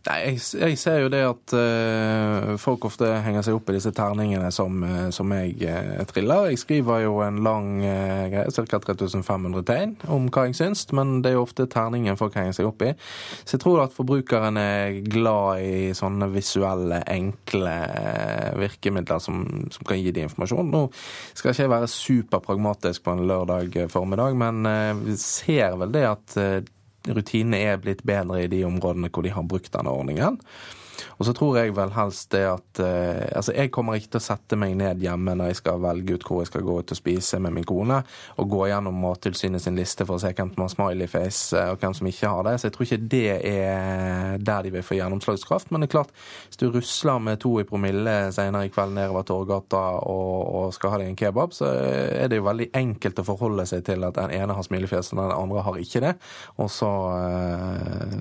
Nei, jeg, jeg, ser jo det at uh, folk ofte henger seg opp i disse terningene som, uh, som jeg uh, triller. Jeg skriver jo en lang greie, ca. 3500 tegn, om hva jeg syns, men det er jo ofte terningen folk henger seg opp i. Så jeg tror at forbrukeren er glad i sånne visuelle, enkle virkemidler som, som kan gi de informasjon. Nå skal ikke jeg være superpragmatisk på en lørdag formiddag, men vi ser vel det at rutinene er blitt bedre i de områdene hvor de har brukt denne ordningen. Og så tror jeg vel helst det at eh, Altså, jeg kommer ikke til å sette meg ned hjemme når jeg skal velge ut hvor jeg skal gå ut og spise med min kone, og gå gjennom Mattilsynet sin liste for å se hvem som har smileyface eh, og hvem som ikke har det. Så jeg tror ikke det er der de vil få gjennomslagskraft. Men det er klart, hvis du rusler med to i promille senere i kveld nedover Torgata og, og skal ha deg en kebab, så er det jo veldig enkelt å forholde seg til at den ene har smilefjes og den andre har ikke det. Og så, eh,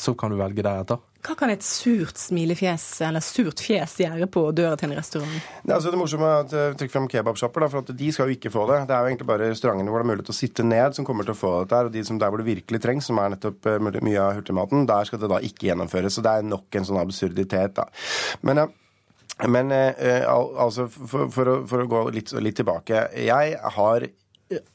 så kan du velge deretter. Hva kan et surt smilefjes eller surt fjes gjerde på døra til en restaurant? Det, altså det morsomme er at jeg trekker frem kebabsjapper, for at de skal jo ikke få det. Det er jo egentlig bare restaurantene hvor det er mulig til å sitte ned, som kommer til å få dette. Og de som der hvor det virkelig trengs, som er nettopp eh, mye av hurtigmaten, der skal det da ikke gjennomføres. Så det er nok en sånn absurditet, da. Men men eh, altså, for, for, å, for, å, gå litt, litt tilbake. Jeg har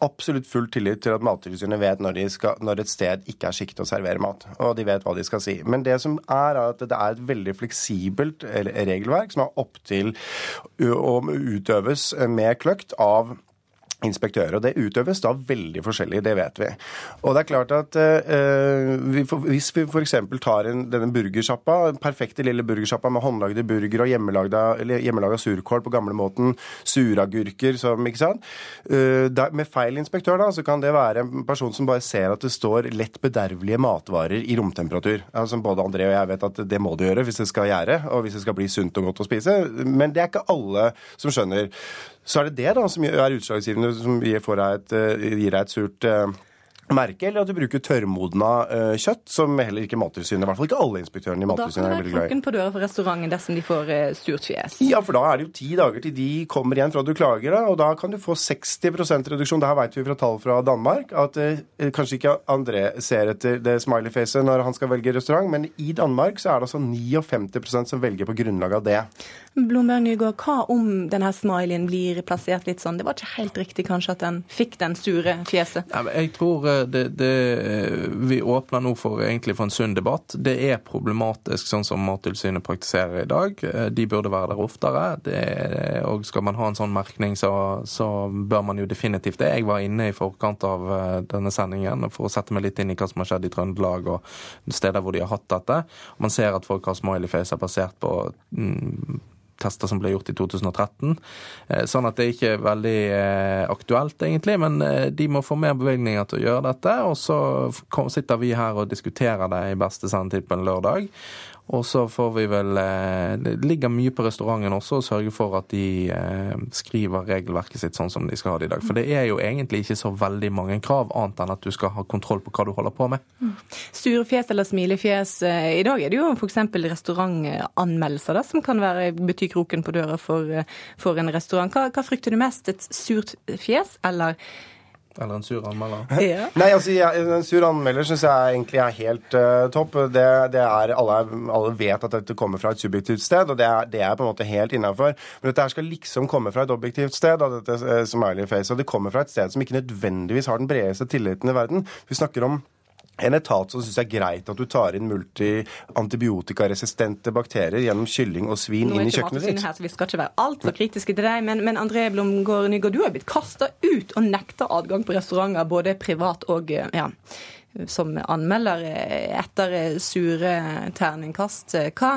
absolutt full tillit til at Mattilsynet vet når, skal, når, et sted ikke er skikket å servere mat. Og de vet hva de skal si. Men det som er, at det er et veldig fleksibelt regelverk som er opptil å utøves med kløkt av inspektører. Og det utøves da veldig forskjellig, det vet vi. Og det er klart at eh, vi for, hvis vi f.eks. tar en, denne burgersjappa, perfekte lille burgersjappa med håndlagde burger og hjemmelaga surkål på gamlemåten, suragurker som ikke sant? Uh, der, med feil inspektør da, så kan det være en person som bare ser at det står lett bedervelige matvarer i romtemperatur. Altså, både André og jeg vet at det må det gjøre hvis det skal gjære, og hvis det skal bli sunt og godt å spise. Men det er ikke alle som skjønner. Så er det det da som er utslagsgivende, som gir deg et, eh, gir deg et surt eh, merke, eller at du bruker tørrmodna uh, kjøtt, som heller ikke Mattilsynet, i hvert fall ikke alle inspektørene i Mattilsynet er veldig glad i. Da kan det være klokken på døra for restauranten dersom de får uh, surt fjes. Ja, for da er det jo ti dager til de kommer igjen fra du klager, da, og da kan du få 60 reduksjon. Det her vet vi fra tall fra Danmark, at uh, kanskje ikke André ser etter det smiley-facet når han skal velge restaurant, men i Danmark så er det altså 59% som velger på grunnlag av det. Blomberg Nygaard, hva om denne smileyen blir plassert litt sånn? Det var ikke helt riktig kanskje at den fikk den sure fjeset? Jeg tror det, det, vi åpner nå for egentlig for en sunn debatt. Det er problematisk sånn som Mattilsynet praktiserer i dag. De burde være der oftere. Det, og skal man ha en sånn merkning, så, så, bør man jo definitivt det. Jeg var inne i forkant av eh, denne sendingen for å sette meg litt inn i hva som har skjedd i Trøndelag og steder hvor de har hatt dette. Man ser at folk har smileyface basert på mm, tester som ble gjort i 2013. Eh, sånn at det er ikke veldig eh, aktuelt, egentlig. Men eh, de må få mer bevilgninger til å gjøre dette. Og så sitter vi her og diskuterer det i beste sendetid på en lørdag. Og så får vi vel eh, Det ligger mye på restauranten også å sørge for at de eh, skriver regelverket sitt sånn som de skal ha det i dag. For det er jo egentlig ikke så veldig mange krav, annet enn at du skal ha kontroll på hva du holder på med. Mm. Surefjes eller smilefjes. Eh, I dag er det jo f.eks. restaurantanmeldelser da, som kan være, bety kroken på døra for, for en restaurant. Hva, hva frykter du mest? Et surt fjes eller eller en sur anmelder? Ja. Nei, altså, jeg, En sur anmelder syns jeg egentlig er helt uh, topp. Det, det er, alle, alle, vet at dette kommer fra et subjektivt sted, og det er, det er på en måte helt innafor. Men dette her skal liksom komme fra et objektivt sted, og dette uh, smiley face, og det kommer fra et sted som ikke nødvendigvis har den bredeste tilliten i verden. Vi snakker om en etat som syns det er greit at du tar inn multi-antibiotikaresistente bakterier gjennom kylling og svin inn i kjøkkenet ditt. Her, så vi skal ikke være altfor kritiske til deg, men, men André Blomgård Nygaard, du har blitt kasta ut og nekta adgang på restauranter, både privat og ja, som anmelder etter sure terningkast. Hva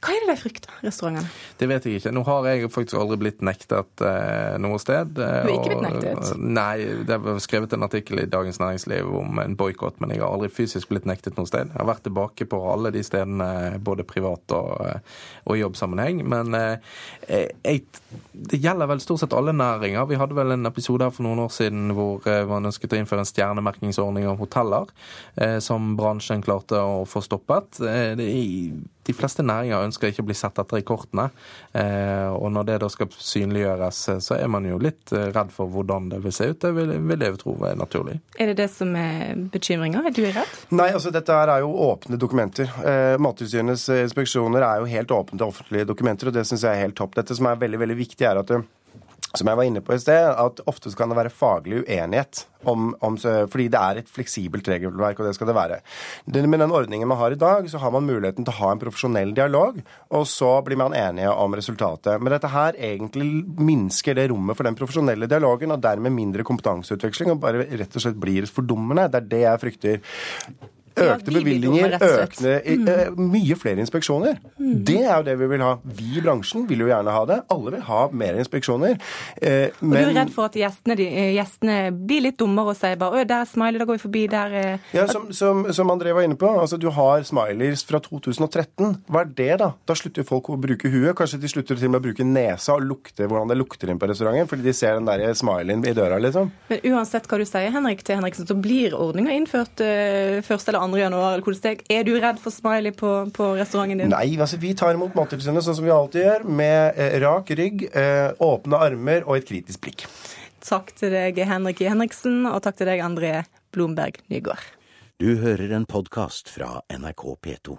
Hva er det de frykter, restaurantene? Det vet jeg ikke. Nå har jeg faktisk aldri blitt nektet eh, noe sted. Du har ikke blitt nektet? Og, nei, det er skrevet en artikkel i Dagens Næringsliv om en boikott, men jeg har aldri fysisk blitt nektet noe sted. Jeg har vært tilbake på alle de stedene, både privat og, eh, og jobbsammenheng. Men eh, jeg, det gjelder vel stort sett alle næringer. Vi hadde vel en episode her for noen år siden hvor eh, man ønsket å innføre en stjernemerkingsordning av hoteller, eh, som bransjen klarte å få stoppet. Eh, det er de fleste næringer ønsker ikke å bli sett etter i kortene. Eh, og når det da skal synliggjøres, eh, så er man jo litt eh, redd for hvordan det vil se ut. Det vil, vil jeg tro er naturlig. Er det det som er bekymringa? Er du redd? Nei, altså dette her er jo åpne dokumenter. Eh, Mattilsynets inspeksjoner er jo helt åpne til offentlige dokumenter, og det syns jeg er helt topp. Dette som er veldig, veldig viktig, er at som jeg var inne på i sted, at ofte kan det være faglig uenighet. Om, om, fordi det er et fleksibelt regelverk, og det skal det være. Med den ordningen man har i dag, så har man muligheten til å ha en profesjonell dialog, og så blir man enige om resultatet. Men dette her egentlig minsker det rommet for den profesjonelle dialogen, og dermed mindre kompetanseutveksling, og bare rett og slett blir fordummende. Det er det jeg frykter. Økte bevilgninger, økte, mm. uh, mye flere inspeksjoner. Mm. Det er jo det vi vil ha. Vi i bransjen vil jo gjerne ha det. Alle vil ha mer inspeksjoner. Uh, og du er redd for at gjestene, de, eh, gjestene blir litt dummere og sier bare 'Å, der er smiley, da går vi forbi', der Ja, som, som, som, André var inne på, altså du har smileys fra 2013. Hva er det, da? Da slutter folk å bruke huet. Kanskje de slutter til og med å bruke nesa og lukte hvordan det lukter inn på restauranten, fordi de ser den der smileyen i døra, liksom. Men uansett hva du sier, Henrik til Henriksen, så blir ordninga innført uh, først eller 2. januar. eller hvordan det er. Er du redd for smiley på, på restauranten din? Nei, altså vi tar imot Mattilsynet sånn som vi alltid gjør, med eh, rak rygg, eh, åpne armer og et kritisk blikk. Takk til deg, Henrik Henriksen, og takk til deg, André Blomberg Nygaard. Du hører en podkast fra NRK P2.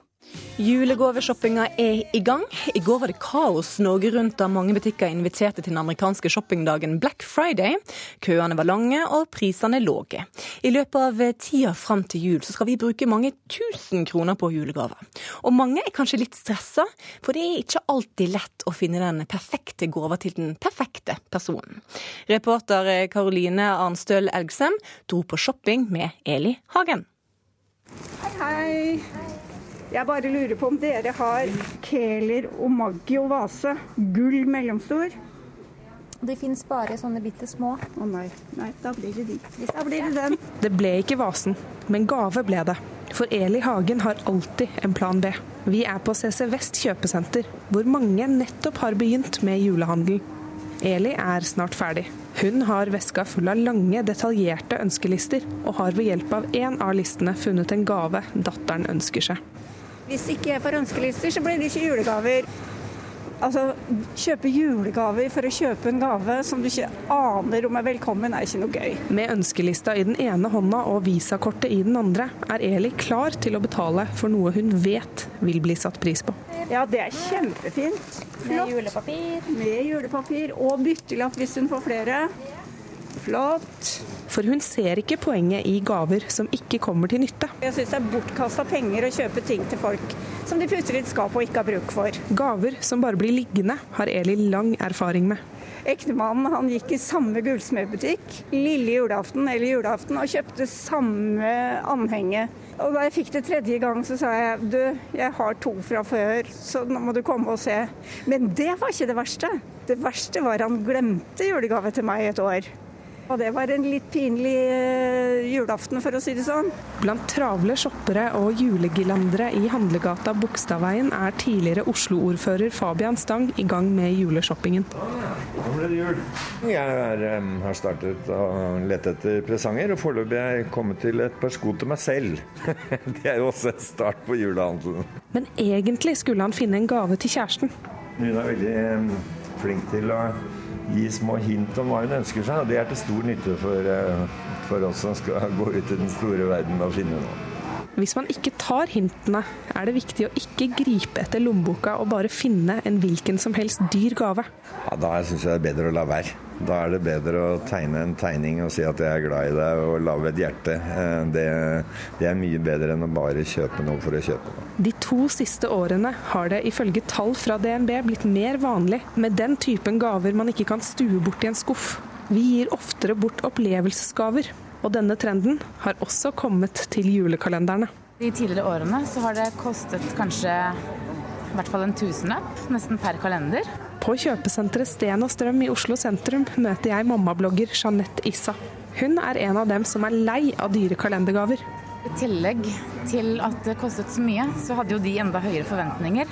Julegaveshoppinga er i gang. I går var det kaos Norge rundt da mange butikker inviterte til den amerikanske shoppingdagen Black Friday. Køene var lange og prisene lave. I løpet av tida fram til jul så skal vi bruke mange tusen kroner på julegaver. Og mange er kanskje litt stressa, for det er ikke alltid lett å finne den perfekte gava til den perfekte personen. Reporter Karoline Arnstøl Elgsem dro på shopping med Eli Hagen. Hei, hei. Jeg bare lurer på om dere har Keler og Maggio og vase. Gull mellomstor. De fins bare sånne bitte små. Å nei. nei, da blir det de. Da blir det den. Det ble ikke vasen, men gave ble det. For Eli Hagen har alltid en plan B. Vi er på CC Vest kjøpesenter, hvor mange nettopp har begynt med julehandel. Eli er snart ferdig. Hun har veska full av lange, detaljerte ønskelister, og har ved hjelp av én av listene funnet en gave datteren ønsker seg. Hvis ikke jeg får ønskelister, så blir det ikke julegaver. Altså, Kjøpe julegaver for å kjøpe en gave som du ikke aner om er velkommen, er ikke noe gøy. Med ønskelista i den ene hånda og visakortet i den andre, er Eli klar til å betale for noe hun vet vil bli satt pris på. Ja, det er kjempefint. Flott. Med julepapir. Med julepapir og byttelapp hvis hun får flere. Flott. For hun ser ikke poenget i gaver som ikke kommer til nytte. Jeg syns det er bortkasta penger å kjøpe ting til folk som de putter i et skap og ikke har bruk for. Gaver som bare blir liggende, har Eli lang erfaring med. Ektemannen han gikk i samme gullsmedbutikk lille julaften eller julaften og kjøpte samme anhenge. Og da jeg fikk det tredje gang, så sa jeg du, jeg har to fra før, så nå må du komme og se. Men det var ikke det verste. Det verste var han glemte julegave til meg et år. Og det var en litt pinlig uh, julaften, for å si det sånn. Blant travle shoppere og julegillandere i handlegata Bogstadveien er tidligere Oslo-ordfører Fabian Stang i gang med juleshoppingen. Nå ble det jul. Jeg er, um, har startet å lete etter presanger, og foreløpig er jeg kommet til et par sko til meg selv. [laughs] det er jo også et start på julehandelen. Men egentlig skulle han finne en gave til kjæresten. Hun er veldig um, flink til å gi små hint om hva hun ønsker seg. Og det er til stor nytte for, eh, for oss som skal gå ut i den store verden og finne noe. Hvis man ikke tar hintene, er det viktig å ikke gripe etter lommeboka og bare finne en hvilken som helst dyr gave. Ja, Da syns jeg det er bedre å la være. Da er det bedre å tegne en tegning og si at jeg er glad i deg og lage et hjerte. Eh, det, det, er mye bedre enn å bare kjøpe noe for å kjøpe noe. De to siste årene har det ifølge tall fra DNB blitt mer vanlig med den typen gaver man ikke kan stue bort i en skuff. Vi gir oftere bort opplevelsesgaver, og denne trenden har også kommet til julekalenderne. De tidligere årene så har det kostet kanskje I hvert fall en tusenlapp, nesten per kalender. På kjøpesenteret Sten og Strøm i Oslo sentrum møter jeg mammablogger Jeanette Issa. Hun er en av dem som er lei av dyre kalendergaver. I tillegg til at det kostet så mye, så hadde jo de enda høyere forventninger.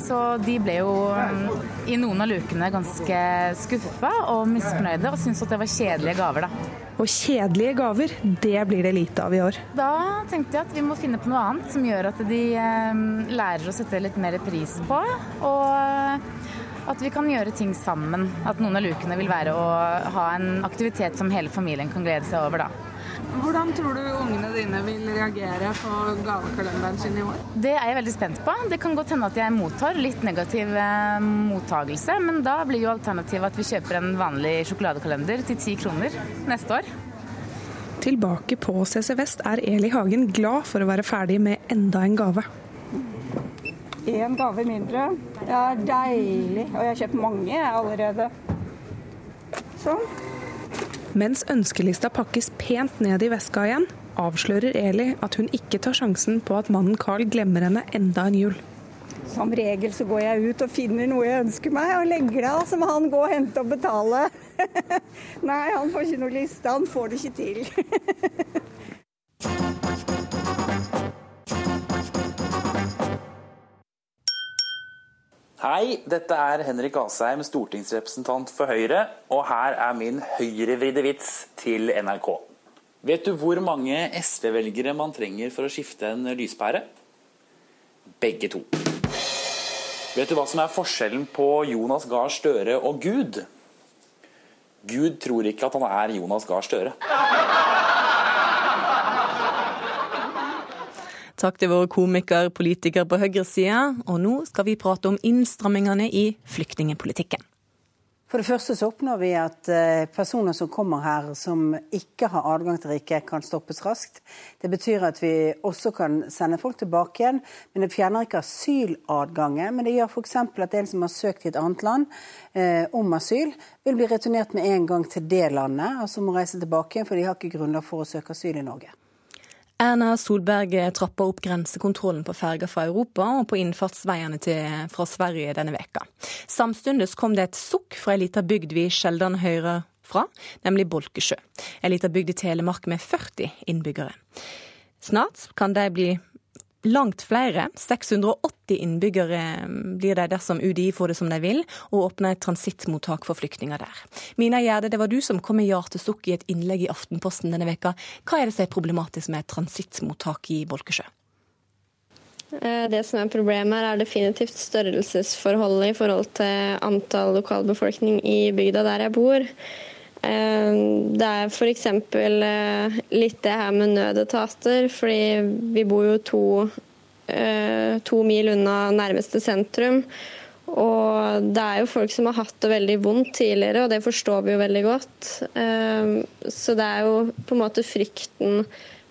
Så de ble jo mm, i noen av lukene ganske skuffa og misfornøyde og syntes at det var kjedelige gaver, da. Og kjedelige gaver, det blir det lite av i år. Da tenkte jeg at vi må finne på noe annet som gjør at de eh, lærer å sette litt mer pris på. Og at vi kan gjøre ting sammen. At noen av lukene vil være å ha en aktivitet som hele familien kan glede seg over, da. Hvordan tror du ungene dine vil reagere på gavekalenderen sin i år? Det er jeg veldig spent på. Det kan godt hende at jeg mottar litt negativ eh, mottagelse, men da blir jo alternativet at vi kjøper en vanlig sjokoladekalender til ti kroner neste år. Tilbake på CC Vest er Eli Hagen glad for å være ferdig med enda en gave. Én gave mindre. Det er deilig. Og jeg har kjøpt mange allerede. Sånn. Mens ønskelista pakkes pent ned i veska igjen, avslører Eli at hun ikke tar sjansen på at mannen Carl glemmer henne enda en jul. Som regel så går jeg ut og finner noe jeg ønsker meg, og legger det av, så må han gå og hente og betale. [laughs] Nei, han får ikke noe liste, han får det ikke til. [laughs] Hei, dette er Henrik Asheim, stortingsrepresentant for Høyre, og her er min høyrevridde vits til NRK. Vet du hvor mange SV-velgere man trenger for å skifte en lyspære? Begge to. Vet du hva som er forskjellen på Jonas Gahr Støre og Gud? Gud tror ikke at han er Jonas Gahr Støre. Takk til våre komiker, politikere på høyresida. Og nå skal vi prate om innstrammingene i flyktningepolitikken. For det første så oppnår vi at eh, personer som kommer her som ikke har adgang til riket, kan stoppes raskt. Det betyr at vi også kan sende folk tilbake igjen. Men det fjerner ikke asyladgangen. Men det gjør f.eks. at en som har søkt i et annet land eh, om asyl, vil bli returnert med en gang til det landet, altså må reise tilbake igjen, for de har ikke grunnlag for å søke asyl i Norge. Erna Solberg trapper opp grensekontrollen på ferger fra Europa og på innfartsveiene til, fra Sverige denne veka. Samtidig kom det et sukk fra ei lita bygd vi sjelden hører fra, nemlig Bolkesjø. Ei lita bygd i Telemark med 40 innbyggere. Snart kan de bli langt flere. 680 innbyggere blir det dersom UDI får det som de vil, og åpner et transittmottak for flyktninger der. Mina Gjerde, det var du som kom med hjertesukk i et innlegg i Aftenposten denne veka. Hva er det som er problematisk med et transittmottak i Bolkesjø? Det som er problemet her, er definitivt størrelsesforholdet i forhold til antall lokalbefolkning i bygda der jeg bor. Det er f.eks. litt det her med nødetater, fordi vi bor jo to, to mil unna nærmeste sentrum. Og det er jo folk som har hatt det veldig vondt tidligere, og det forstår vi jo veldig godt. Så det er jo på en måte frykten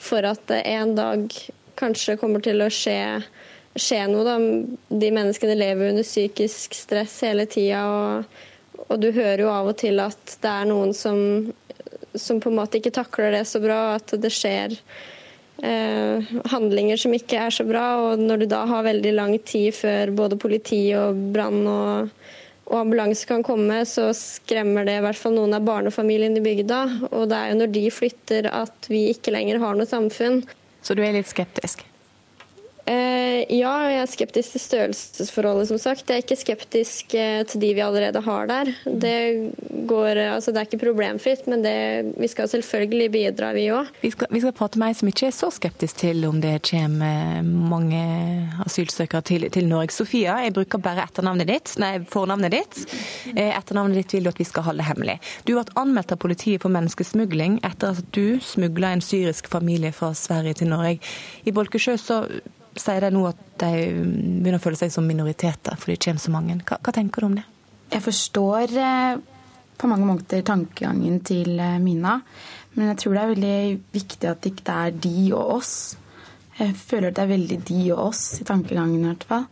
for at det en dag kanskje kommer til å skje, skje noe. Da. De menneskene lever under psykisk stress hele tida. og og du hører jo av og til at det er noen som, som på en måte ikke takler det så bra, at det skjer eh, handlinger som ikke er så bra. Og når du da har veldig lang tid før både politi og brann og, og ambulanse kan komme, så skremmer det i hvert fall noen av barnefamiliene i bygda. Og det er jo når de flytter at vi ikke lenger har noe samfunn. Så du er litt skeptisk? Eh, ja, jeg er skeptisk til størrelsesforholdet, som sagt. Jeg er ikke skeptisk uh, til de vi allerede har der. Det, går, altså, det er ikke problemfritt, men det, vi skal selvfølgelig bidra, vi òg. Vi, vi, skal prate med ei som ikke er så skeptisk til om det kommer mange asylsøkere til, til Norge. Sofia, jeg bruker bare etternavnet ditt, nei, fornavnet ditt. Etternavnet ditt vil du at vi skal holde hemmelig. Du ble anmeldt av politiet for menneskesmugling etter at du smugla en syrisk familie fra Sverige til Norge. I Bolkesjø så sier de nå at de begynner å føle seg som minoriteter fordi det kommer så mange. Hva, hva tenker du om det? Jeg forstår eh, på mange måter tankegangen til eh, Mina. Men jeg tror det er veldig viktig at det ikke er de og oss. Jeg føler at det er veldig de og oss i tankegangen. i hvert fall.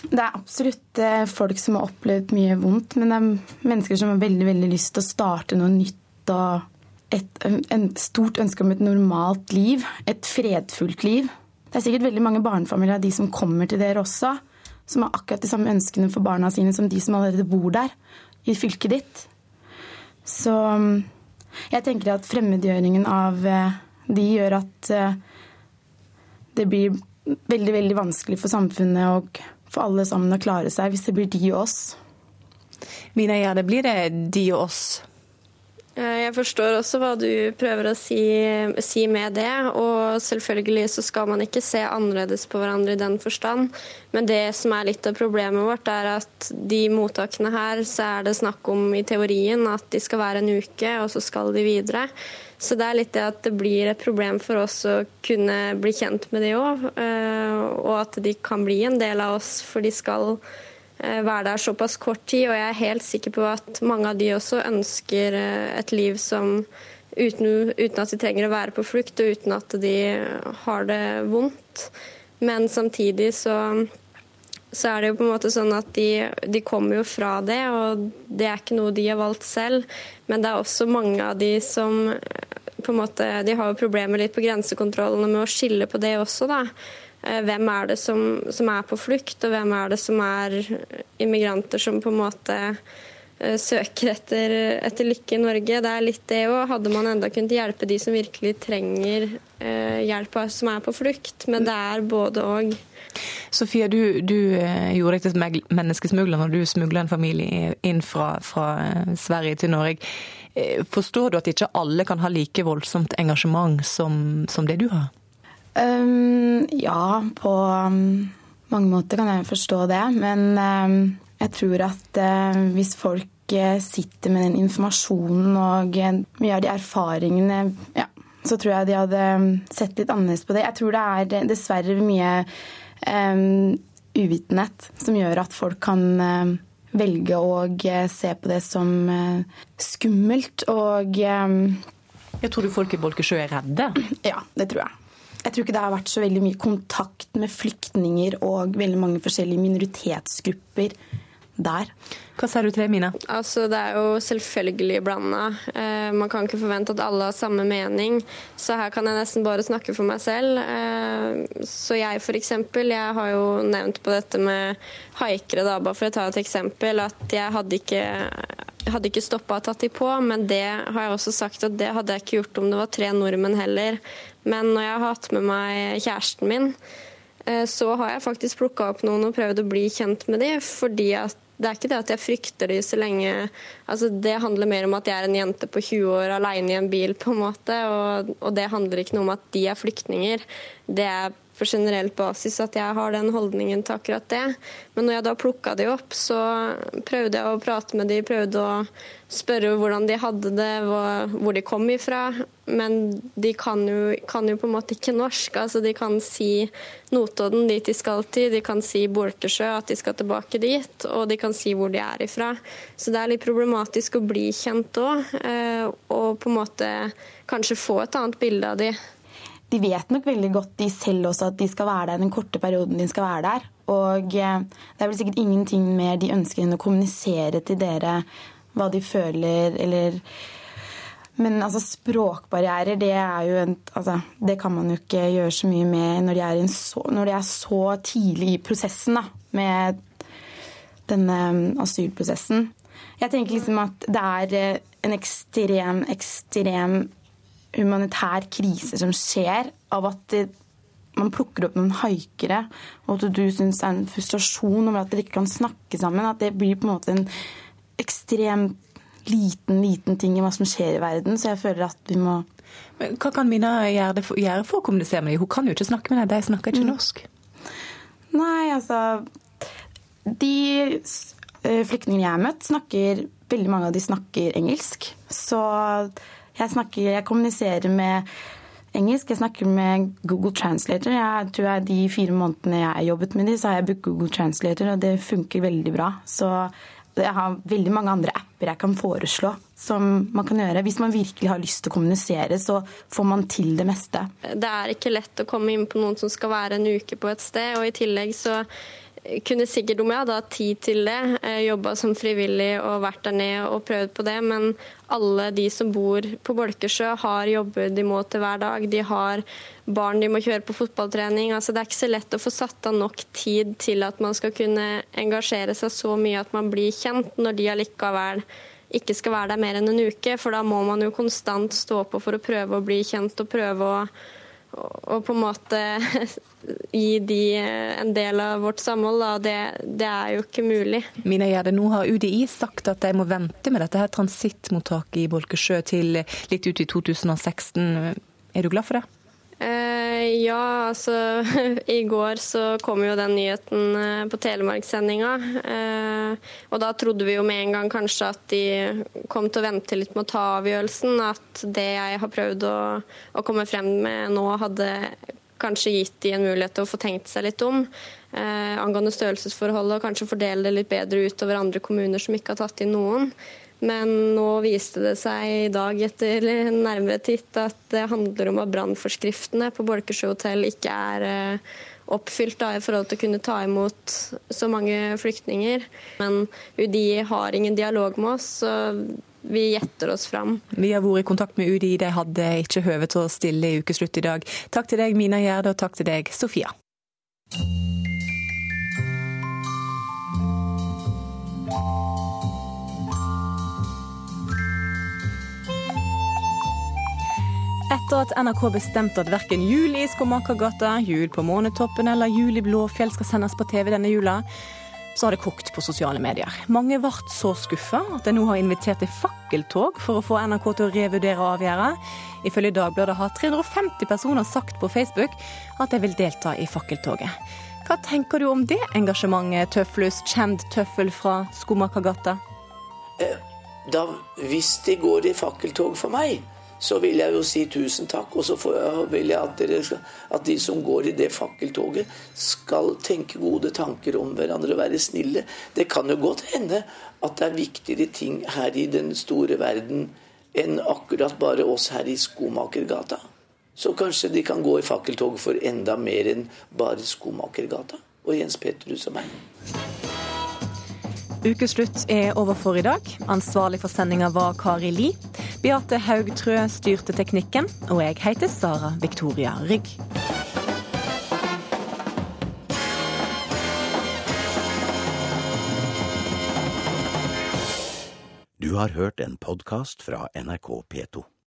Det er absolutt eh, folk som har opplevd mye vondt, men det er mennesker som har veldig veldig lyst til å starte noe nytt og et en stort ønske om et normalt liv. Et fredfullt liv. Det er sikkert veldig mange barnefamilier av de som kommer til dere også, som har akkurat de samme ønskene for barna sine som de som allerede bor der, i fylket ditt. Så mm, jeg tenker at fremmedgjøringen av eh, de gjør at eh, det blir veldig, veldig vanskelig for samfunnet og for alle sammen å klare seg hvis det blir de og oss. Mina Gjerde, blir det de og oss? Eh, jeg forstår også hva du prøver å si, si, med det, og selvfølgelig så skal man ikke se annerledes på hverandre i den forstand. Men det som er litt av problemet vårt, er at de mottakene her, så er det snakk om i teorien at de skal være en uke, og så skal de videre. Så det er litt det at det blir et problem for oss å kunne bli kjent med de òg, eh, og at de kan bli en del av oss, for de skal være der såpass kort tid. Og jeg er helt sikker på at mange av de også ønsker eh, et liv som uten, uten at de trenger å være på flukt, og uten at de har det vondt. Men samtidig så så er det jo på en måte sånn at de, de, kommer jo fra det, og det er ikke noe de har valgt selv. Men det er også mange av de som på en måte, De har jo problemer litt på grensekontrollene med å skille på det også, da. Eh, hvem er det som, som er på flukt, og hvem er det som er immigranter som på en måte eh, søker etter, etter lykke i Norge. Det er litt det òg. Hadde man enda kunnet hjelpe de som virkelig trenger eh, hjelp, som er på flukt. Men det er både og. Sofie, du, du gjorde deg til menneskesmugler når du smugla en familie inn fra, fra, Sverige til Norge. Forstår du at ikke alle kan ha like voldsomt engasjement som, som det du har? Um, ja, på um, mange måter kan jeg forstå det. Men um, jeg tror at uh, hvis folk sitter med den informasjonen og mye av de erfaringene ja, så tror jeg de hadde sett litt annerledes på det. Jeg tror det er dessverre mye um, uvitenhet som gjør at folk kan uh, velge å se på det som uh, skummelt og um, Jeg tror du folk i Bolkesjø er redde? Ja, det tror jeg. Jeg tror ikke det har vært så veldig mye kontakt med flyktninger og veldig mange forskjellige minoritetsgrupper der. Hva sier du til det, Mina? Altså, det er jo selvfølgelig blanda. Eh, man kan ikke forvente at alle har samme mening, så her kan jeg nesten bare snakke for meg selv. Eh, så jeg f.eks. Jeg har jo nevnt på dette med haikere, da, bare for å ta et eksempel, at jeg hadde ikke hadde ikke stoppa og tatt de på, men det har jeg også sagt at det hadde jeg ikke gjort om det var tre nordmenn heller. Men når jeg har hatt med meg kjæresten min, eh, så har jeg faktisk plukka opp noen og prøvd å bli kjent med dem, fordi at det er ikke det at jeg frykter de så lenge altså Det handler mer om at jeg er en jente på 20 år alene i en bil, på en måte. Og, og det handler ikke noe om at de er flyktninger. Det er på generell basis at jeg har den holdningen til akkurat det. Men når jeg da plukka de opp, så prøvde jeg å prate med de, prøvde å spørre hvordan de hadde det, hvor de kom ifra. Men de kan jo, kan jo på en måte ikke norsk. Altså, de kan si Notodden, dit de skal til. De kan si Bolkesjø, at de skal tilbake dit. Og de kan si hvor de er ifra. Så det er litt problematisk å bli kjent òg. Eh, og på en måte kanskje få et annet bilde av de de vet nok veldig godt de selv også at de skal være der den korte perioden de skal være der. Og eh, det er vel sikkert ingenting mer de ønsker enn å kommunisere til dere hva de føler eller Men altså, språkbarrierer, det er jo en altså, Det kan man jo ikke gjøre så mye med når de er, så, når de er så tidlig i prosessen da, med denne mm, asylprosessen. Jeg tenker liksom at det er eh, en ekstrem, ekstrem humanitær krise som skjer av at det, man plukker opp noen haikere, og at du syns det er en frustrasjon over at dere ikke kan snakke sammen. At det blir på en måte en ekstremt liten, liten ting i hva som skjer i verden. Så jeg føler at vi må Men Hva kan Mina gjøre for, gjøre for å kommunisere med dem? Hun kan jo ikke snakke med dem, de snakker ikke mm. norsk. Nei, altså De eh, flyktningene jeg har møtt, snakker Veldig mange av de snakker engelsk. Så jeg, snakker, jeg kommuniserer med engelsk. Jeg snakker med Google Translator. Jeg tror jeg De fire månedene jeg har jobbet med dem, så har jeg brukt Google Translator, og det funker veldig bra. Så jeg har veldig mange andre apper jeg kan foreslå som man kan gjøre. Hvis man virkelig har lyst til å kommunisere, så får man til det meste. Det er ikke lett å komme inn på noen som skal være en uke på et sted, og i tillegg så kunne sikkert, om jeg hadde hatt tid til det, eh, jobba som frivillig og vært der nede og prøvd på det, men alle de som bor på Bolkesjø har jobber de må til hver dag. De har barn de må kjøre på fotballtrening. Altså, det er ikke så lett å få satt av nok tid til at man skal kunne engasjere seg så mye at man blir kjent, når de allikevel ikke skal være der mer enn en uke. For da må man jo konstant stå på for å prøve å bli kjent og prøve å og på en måte [laughs] gi de en del av vårt samhold. Det, det, er jo ikke mulig. Mina Gjerde, nå har UDI sagt at de må vente med dette her transittmottaket i Bolkesjø til litt ut i 2016. Er du glad for det? Eh, ja, altså [laughs] I går så kom jo den nyheten eh, på Telemarkssendinga. Eh, og da trodde vi jo med en gang kanskje at de kom til å vente litt med å ta avgjørelsen. At det jeg har prøvd å, å komme frem med nå, hadde kanskje gitt de en mulighet til å få tenkt seg litt om eh, angående størrelsesforholdet, og kanskje fordele det litt bedre utover andre kommuner som ikke har tatt inn noen. Men nå viste det seg i dag etter nærmere titt at det handler om at brannforskriftene på Bolkesjø hotell ikke er eh, oppfylt da, i forhold til å kunne ta imot så mange flyktninger. Men UDI har ingen dialog med oss. så vi gjetter oss fram. Vi har vært i kontakt med UDI, de hadde ikke høve til å stille i ukeslutt i dag. Takk til deg, Mina Gjerde, og takk til deg, Sofia. Etter at NRK bestemte at verken Jul i Skomakergata, Jul på Månetoppen eller Jul i Blåfjell skal sendes på TV denne jula, så har det kokt på sosiale medier. Mange ble så skuffa at de nå har invitert til fakkeltog for å få NRK til å revurdere avgjørelsen. Ifølge Dagbladet har 350 personer sagt på Facebook at de vil delta i fakkeltoget. Hva tenker du om det engasjementet, Tøflus, kjent tøffel fra Skomakergata? Eh, da, hvis det går i fakkeltog for meg, så vil jeg jo si tusen takk. Og så vil jeg at, dere, at, de som går i det fakkeltoget, skal tenke gode tanker om hverandre og være snille. Det kan jo godt hende at det er viktigere ting her i den store verden enn akkurat bare oss her i Skomakergata. Så kanskje de kan gå i fakkeltog for enda mer enn bare Skomakergata og Jens Petrus og meg. Ukeslutt er over for i dag. Ansvarlig for sendinga var Kari Li. Beate Haugtrø styrte teknikken, og jeg heter Sara Victoria Rygg. Du har hørt en podkast fra NRK P2.